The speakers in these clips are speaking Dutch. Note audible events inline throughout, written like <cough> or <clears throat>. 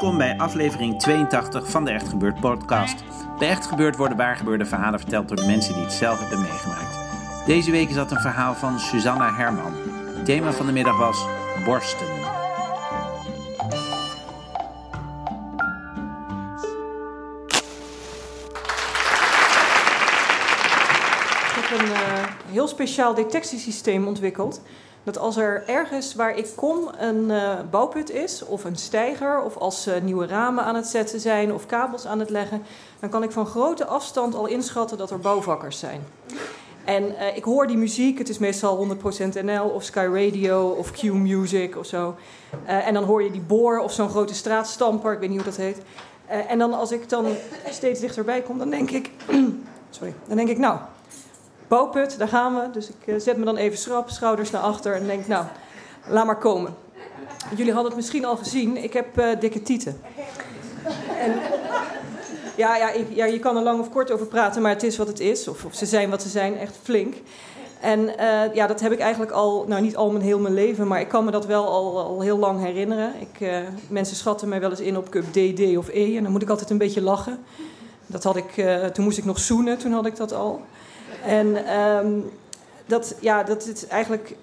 Welkom bij aflevering 82 van de Echt Gebeurd podcast. Bij Echt Gebeurd worden waargebeurde verhalen verteld door de mensen die het zelf hebben meegemaakt. Deze week is dat een verhaal van Susanna Herman. Het thema van de middag was borsten. Ik heb een eh, heel speciaal detectiesysteem ontwikkeld. Dat als er ergens waar ik kom een eh, bouwput is, of een steiger, of als ze nieuwe ramen aan het zetten zijn of kabels aan het leggen, dan kan ik van grote afstand al inschatten dat er bouwvakkers zijn. En eh, ik hoor die muziek, het is meestal 100% NL of Sky Radio of Q Music of zo. Eh, en dan hoor je die boor of zo'n grote straatstamper, ik weet niet hoe dat heet. Eh, en dan als ik dan steeds dichterbij kom, dan denk ik, <clears throat> sorry, dan denk ik nou, bouwput, daar gaan we. Dus ik eh, zet me dan even schrap, schouders naar achter en denk, nou, laat maar komen. Jullie hadden het misschien al gezien, ik heb eh, dikke tieten. En, ja, ja, ik, ja, je kan er lang of kort over praten, maar het is wat het is. Of, ze zijn wat ze zijn, echt flink. En eh, ja, dat heb ik eigenlijk al, nou niet al mijn heel mijn leven, maar ik kan me dat wel al, al heel lang herinneren. Ik, mensen schatten mij wel eens in op cup D, D of E en dan moet ik altijd een beetje lachen. Dat had ik, eh, toen moest ik nog zoenen, toen had ik dat al. En ehm, dat, ja, dat is eigenlijk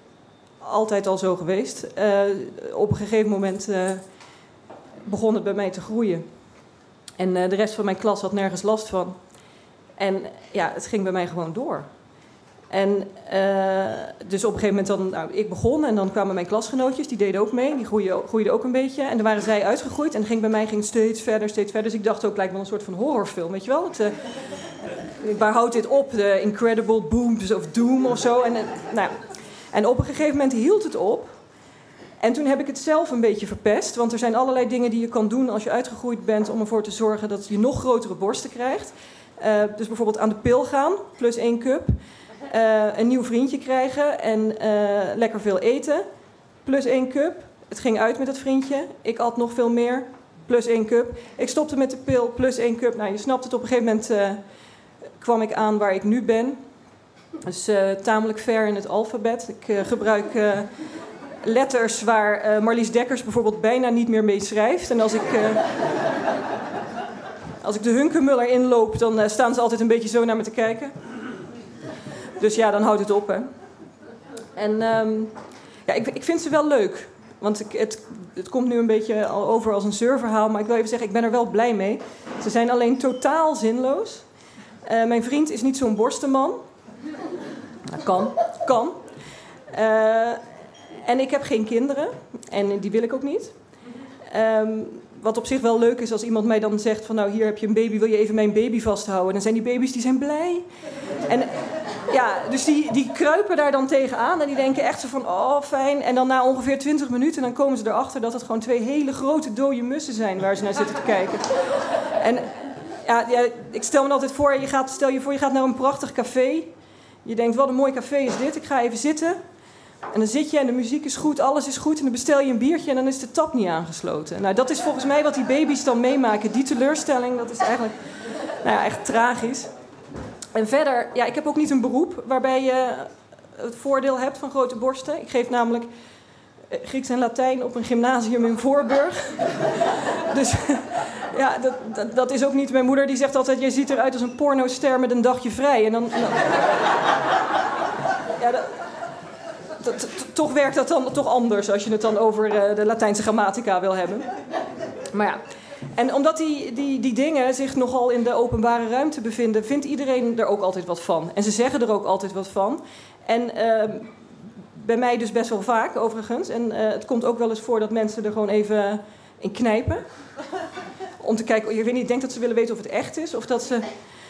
altijd al zo geweest. Eh, op een gegeven moment eh, begon het bij mij te groeien. En de rest van mijn klas had nergens last van. En ja, het ging bij mij gewoon door. En eh, dus op een gegeven moment dan, nou, ik begon en dan kwamen mijn klasgenootjes, die deden ook mee, die groeiden, ook een beetje. En dan waren zij uitgegroeid en ging bij mij ging steeds verder, steeds verder. Dus ik dacht ook, lijkt wel een soort van horrorfilm, weet je wel? Eh, waar houdt dit op? De Incredible Booms of Doom of zo. En, eh, nou, en op een gegeven moment hield het op. En toen heb ik het zelf een beetje verpest. Want er zijn allerlei dingen die je kan doen als je uitgegroeid bent... om ervoor te zorgen dat je nog grotere borsten krijgt. Dus bijvoorbeeld aan de pil gaan, plus één cup. Eh, een nieuw vriendje krijgen en eh, lekker veel eten, plus één cup. Het ging uit met het vriendje. Ik at nog veel meer, plus één cup. Ik stopte met de pil, plus één cup. Nou, je snapt het, op een gegeven moment eh, kwam ik aan waar ik nu ben. Dus tamelijk ver in het alfabet. Ik gebruik letters waar Marlies Dekkers bijvoorbeeld bijna niet meer mee schrijft. En als ik, als ik de Hunkemuller inloop, dan staan ze altijd een beetje zo naar me te kijken. Dus ja, dan houdt het op, hè. En ehm, ja, ik, ik vind ze wel leuk. Want ik, het, het komt nu een beetje al over als een zeurverhaal. Maar ik wil even zeggen, ik ben er wel blij mee. Ze zijn alleen totaal zinloos. Eh, mijn vriend is niet zo'n borstenman. Dat kan, kan. Eh, en ik heb geen kinderen. En die wil ik ook niet. Ehm, wat op zich wel leuk is als iemand mij dan zegt van... nou, hier heb je een baby, wil je even mijn baby vasthouden? Dan zijn die baby's die zijn blij. En ja, dus die, die kruipen daar dan tegenaan en die denken echt zo van, oh fijn. En dan na ongeveer 20 minuten dan komen ze erachter dat het gewoon twee hele grote dode mussen zijn waar ze naar zitten te kijken. En ja, ja, ik stel me altijd voor, je gaat, stel je voor je gaat naar een prachtig café. Je denkt, wat een mooi café is dit, ik ga even zitten. En dan zit je en de muziek is goed, alles is goed. En dan bestel je een biertje en dan is de tap niet aangesloten. Nou, dat is volgens mij wat die baby's dan meemaken. Die teleurstelling, dat is eigenlijk nou ja, echt tragisch. En verder, ja, ik heb ook niet een beroep waarbij je het voordeel hebt van grote borsten. Ik geef namelijk eh, Grieks en Latijn op een gymnasium in Voorburg. <laughs> dus ja, dat, dat, is ook niet mijn moeder. Die zegt altijd, jij ziet eruit als een pornoster met een dagje vrij. En dan... <laughs> ja, toch werkt dat dan toch anders als je het dan over eh, de Latijnse grammatica wil hebben. Maar ja, En omdat die, die, die dingen zich nogal in de openbare ruimte bevinden, vindt iedereen er ook altijd wat van. En ze zeggen er ook altijd wat van. En ehm, bij mij dus best wel vaak, overigens. En eh, het komt ook wel eens voor dat mensen er gewoon even in knijpen. Om te kijken, je weet niet, ik denk dat ze willen weten of het echt is. Of dat ze.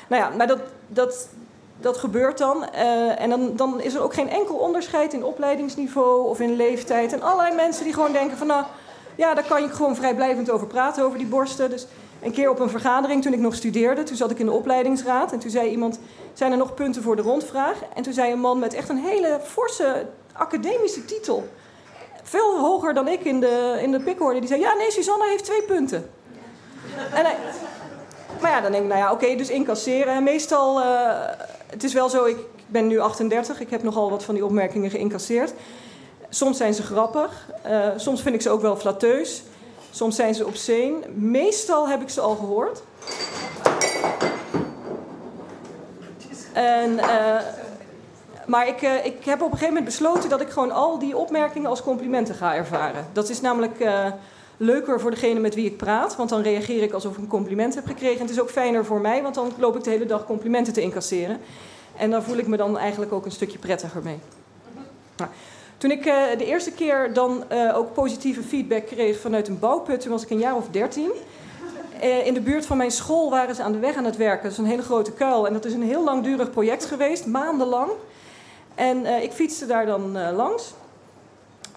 Nou ja, maar dat, dat, dat gebeurt dan. Eh, en dan, dan is er ook geen enkel onderscheid in opleidingsniveau of in leeftijd. En allerlei mensen die gewoon denken van nou, ja, daar kan je gewoon vrijblijvend over praten, over die borsten. Dus een keer op een vergadering toen ik nog studeerde, toen zat ik in de opleidingsraad. En toen zei iemand, zijn er nog punten voor de rondvraag? En toen zei een man met echt een hele forse academische titel. Veel hoger dan ik in de, in de. Die zei, ja nee, Susanna heeft twee punten. En maar ja, dan denk ik, nou ja, oké, dus incasseren. En meestal, uh, het is wel zo, ik ben nu 38, ik heb nogal wat van die opmerkingen geïncasseerd. Soms zijn ze grappig, uh, soms vind ik ze ook wel flatteus. Soms zijn ze obscene. Meestal heb ik ze al gehoord. En, uh, maar ik, uh, ik heb op een gegeven moment besloten dat ik gewoon al die opmerkingen als complimenten ga ervaren. Dat is namelijk leuker voor degene met wie ik praat, want dan reageer ik alsof ik een compliment heb gekregen. En het is ook fijner voor mij, want dan loop ik de hele dag complimenten te incasseren. En daar voel ik me dan eigenlijk ook een stukje prettiger mee. Nou, toen ik uh, de eerste keer dan uh, ook positieve feedback kreeg vanuit een bouwput, toen was ik een jaar of dertien. Uh, in de buurt van mijn school waren ze aan de weg aan het werken. Dat is een hele grote kuil. En dat is een heel langdurig project geweest, maandenlang. En ik fietste daar dan langs.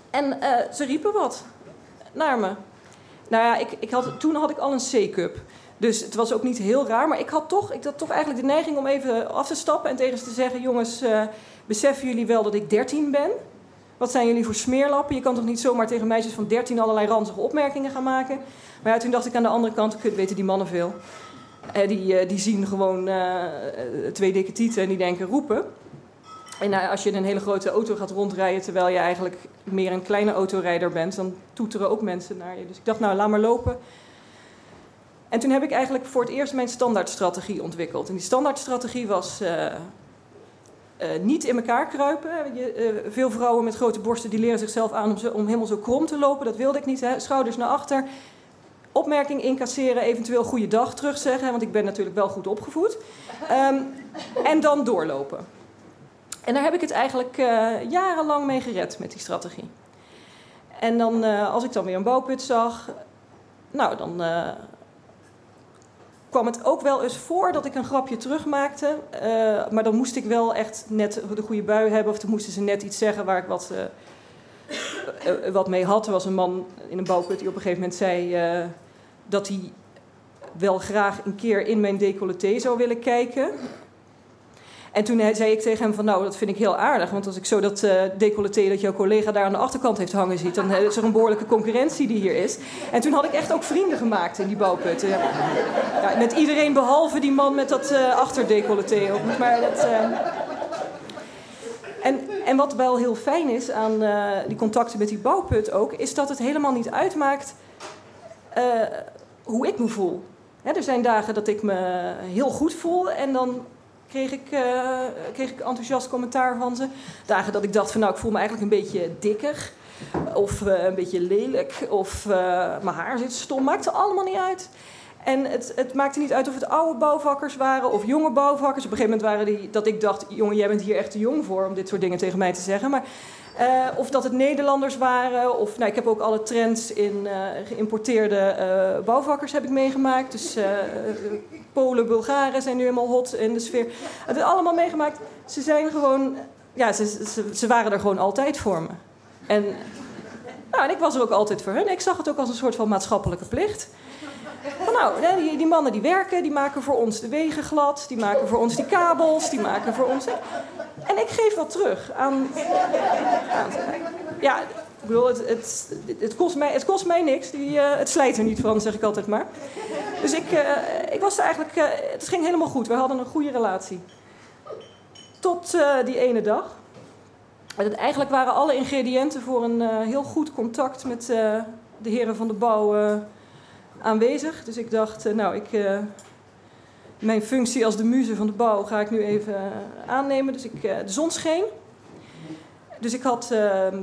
En ze riepen wat naar me. Nou ja, ik, ik had, toen had ik al een C-cup. Dus het was ook niet heel raar. Maar ik had toch, ik had toch eigenlijk de neiging om even af te stappen en tegen ze te zeggen: Jongens, beseffen jullie wel dat ik 13 ben? Wat zijn jullie voor smeerlappen? Je kan toch niet zomaar tegen meisjes van 13 allerlei ranzige opmerkingen gaan maken? Maar ja, toen dacht ik aan de andere kant, kut, weten die mannen veel. Eh, die, uh, die zien gewoon uh, twee dikke tieten en die denken roepen. En als je in een hele grote auto gaat rondrijden terwijl je eigenlijk meer een kleine autorijder bent, dan toeteren ook mensen naar je. Dus ik dacht, nou, laat maar lopen. En toen heb ik eigenlijk voor het eerst mijn standaardstrategie ontwikkeld. En die standaardstrategie was niet in elkaar kruipen. Je, uh, veel vrouwen met grote borsten die leren zichzelf aan om, om, helemaal zo krom te lopen. Dat wilde ik niet. Hè. Schouders naar achter. Opmerking incasseren, eventueel goede dag terugzeggen, want ik ben natuurlijk wel goed opgevoed. Um, en dan doorlopen. En daar heb ik het eigenlijk jarenlang mee gered met die strategie. En dan, als ik dan weer een bouwput zag, nou dan kwam het ook wel eens voor dat ik een grapje terugmaakte. Uh, maar dan moest ik wel echt net de goede bui hebben. Of dan moesten ze net iets zeggen waar ik wat, uh, uh, wat mee had. Er was een man in een bouwput die op een gegeven moment zei dat hij wel graag een keer in mijn decolleté zou willen kijken. En toen zei ik tegen hem van nou, dat vind ik heel aardig. Want als ik zo dat uh, decolleté dat jouw collega daar aan de achterkant heeft hangen ziet... dan is er een behoorlijke concurrentie die hier is. En toen had ik echt ook vrienden gemaakt in die bouwputten. Ja, met iedereen behalve die man met dat uh, achterdecolleté. Maar dat... En, en wat wel heel fijn is aan die contacten met die bouwput ook... is dat het helemaal niet uitmaakt hoe ik me voel. Hè, er zijn dagen dat ik me heel goed voel en dan kreeg ik, uh, kreeg ik enthousiast commentaar van ze. Dagen dat ik dacht van nou, ik voel me eigenlijk een beetje dikker. Of uh, een beetje lelijk. Of uh, mijn haar zit stom. Maakte allemaal niet uit. En het, het, maakte niet uit of het oude bouwvakkers waren of jonge bouwvakkers. Op een gegeven moment waren die dat ik dacht: jongen, jij bent hier echt te jong voor om dit soort dingen tegen mij te zeggen. Maar, uh, of dat het Nederlanders waren. Of nou, ik heb ook alle trends in uh, geïmporteerde uh, bouwvakkers heb ik meegemaakt. Dus Polen, Bulgaren zijn nu helemaal hot in de sfeer. Het is allemaal meegemaakt. Ze zijn gewoon, ja, ze, ze, ze waren er gewoon altijd voor me. En, nou, en ik was er ook altijd voor hun. Ik zag het ook als een soort van maatschappelijke plicht. Van nou, die, die, mannen die werken, die maken voor ons de wegen glad, die maken voor ons die kabels, die maken voor ons. En ik geef wat terug aan. aan ja, ik bedoel, het, het, het, kost mij, het kost mij niks. Die, uh, het slijt er niet van, zeg ik altijd maar. Dus ik, uh, ik was eigenlijk. Uh, het ging helemaal goed. We hadden een goede relatie. Tot die ene dag. Eigenlijk waren alle ingrediënten voor een heel goed contact met de heren van de bouw aanwezig. Dus ik dacht, nou, ik, mijn functie als de muze van de bouw ga ik nu even aannemen. Dus ik, de zon scheen. Dus ik had ehm,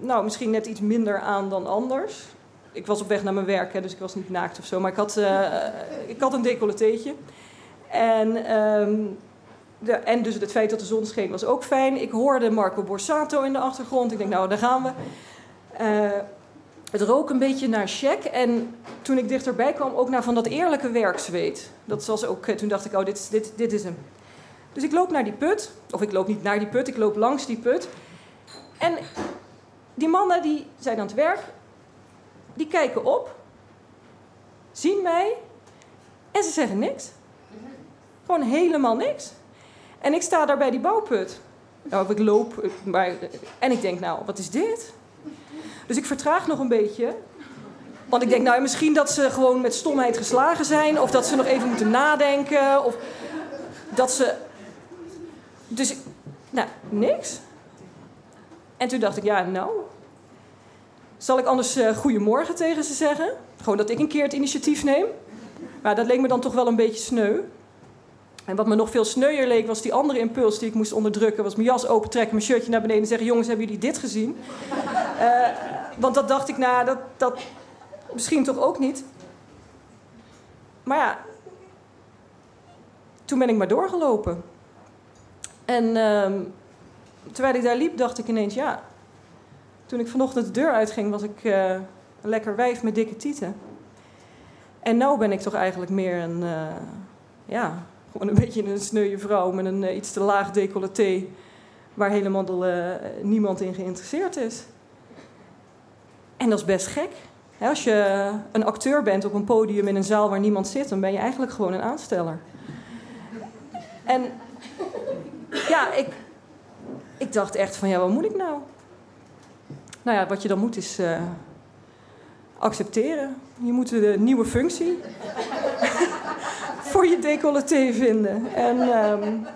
nou, misschien net iets minder aan dan anders. ik was op weg naar mijn werk, hè, dus ik was niet naakt of zo. Maar ik had, eh, ik had een decolleteetje. En, ehm, de, en dus het feit dat de zon scheen was ook fijn. Ik hoorde Marco Borsato in de achtergrond. Ik denk, nou, daar gaan we. Eh, het rook een beetje naar check. En toen ik dichterbij kwam, ook naar van dat eerlijke werkzweet. Dat was ook, eh, toen dacht ik, oh, dit, dit, dit is hem. Dus ik loop naar die put. Of ik loop niet naar die put, ik loop langs die put. En die mannen die zijn aan het werk. Die kijken op. Zien mij. En ze zeggen niks. Gewoon helemaal niks. En ik sta daar bij die bouwput. Nou, ik loop. Maar, en ik denk, nou, wat is dit? Dus ik vertraag nog een beetje. Want ik denk, nou, misschien dat ze gewoon met stomheid geslagen zijn. Of dat ze nog even moeten nadenken. Of dat ze. Dus, nou, niks. En toen dacht ik, ja, nou. Zal ik anders uh, goedemorgen tegen ze zeggen? Gewoon dat ik een keer het initiatief neem. Maar dat leek me dan toch wel een beetje sneu. En wat me nog veel sneuier leek, was die andere impuls die ik moest onderdrukken. Was mijn jas opentrekken, mijn shirtje naar beneden en zeggen... jongens, hebben jullie dit gezien? Uh, want dat dacht ik, nou, dat, dat misschien toch ook niet. Maar ja, toen ben ik maar doorgelopen. En uh, terwijl ik daar liep, dacht ik ineens, ja... Toen ik vanochtend de deur uitging, was ik een lekker wijf met dikke tieten. En nu ben ik toch eigenlijk meer een... Uh, ja, gewoon een <laughs> beetje een sneuwe vrouw met een iets te laag decolleté... waar helemaal niemand in geïnteresseerd is. En dat is best gek. Als je een acteur bent op een podium in een zaal waar niemand zit, dan ben je eigenlijk gewoon een aansteller. En ja, ik, ik dacht echt van ja, wat moet ik nou? Nou ja, wat je dan moet is uh, accepteren. Je moet de nieuwe functie <laughs> voor je decolleté vinden. En um,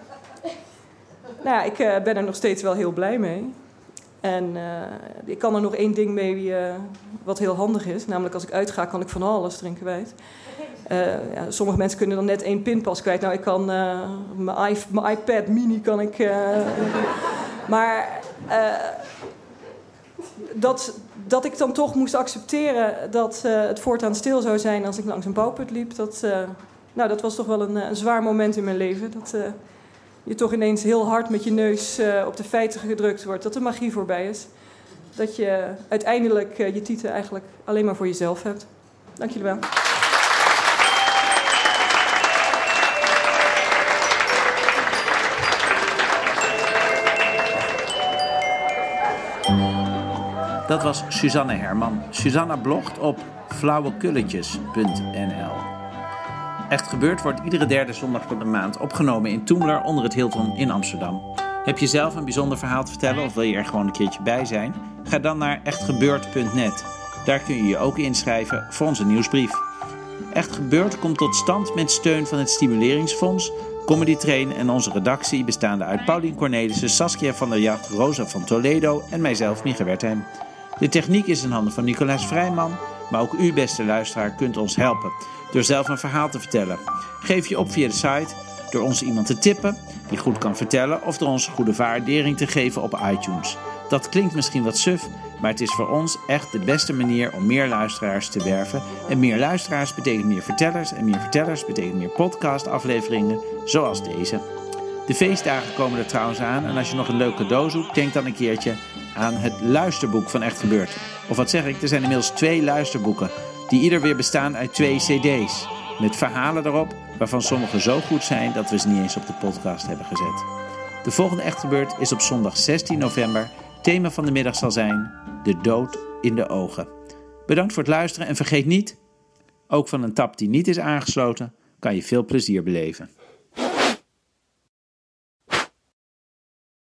nou ja, ik uh, ben er nog steeds wel heel blij mee. En uh, ik kan er nog één ding mee uh, wat heel handig is. Namelijk als ik uitga kan ik van alles erin kwijt. Uh, ja, sommige mensen kunnen dan net één pinpas kwijt. Nou, ik kan mijn, iPad mini kan ik... <laughs> maar dat, dat ik dan toch moest accepteren dat het voortaan stil zou zijn als ik langs een bouwput liep... Dat, nou, dat was toch wel een, een zwaar moment in mijn leven. Dat, je toch ineens heel hard met je neus uh, op de feiten gedrukt wordt, dat de magie voorbij is. Dat je uiteindelijk uh, je titel eigenlijk alleen maar voor jezelf hebt. Dank jullie wel. Dat was Suzanne Herman. Suzanne blogt op flauwekulletjes.nl. Echt Gebeurd wordt iedere derde zondag van de maand opgenomen in Toemler onder het Hilton in Amsterdam. Heb je zelf een bijzonder verhaal te vertellen of wil je er gewoon een keertje bij zijn? Ga dan naar echtgebeurd.net. Daar kun je je ook inschrijven voor onze nieuwsbrief. Echt Gebeurd komt tot stand met steun van het Stimuleringsfonds, Comedy Train en onze redactie bestaande uit Paulien Cornelissen, Saskia van der Jacht, Rosa van Toledo en mijzelf, Mieke Wertheim. De techniek is in handen van Nicolaas Vrijman, maar ook u, beste luisteraar, kunt ons helpen door zelf een verhaal te vertellen. Geef je op via de site door ons iemand te tippen die goed kan vertellen of door ons goede waardering te geven op iTunes. Dat klinkt misschien wat suf, maar het is voor ons echt de beste manier om meer luisteraars te werven. En meer luisteraars betekent meer vertellers en meer vertellers betekent meer podcastafleveringen zoals deze. De feestdagen komen er trouwens aan en als je nog een leuk cadeau zoekt, denk dan een keertje aan het luisterboek van Echt Gebeurd. Of wat zeg ik, er zijn inmiddels twee luisterboeken die ieder weer bestaan uit twee cd's. Met verhalen erop, waarvan sommige zo goed zijn dat we ze niet eens op de podcast hebben gezet. De volgende Echt is op zondag 16 november. Thema van de middag zal zijn De dood in de ogen. Bedankt voor het luisteren en vergeet niet, ook van een tap die niet is aangesloten, kan je veel plezier beleven.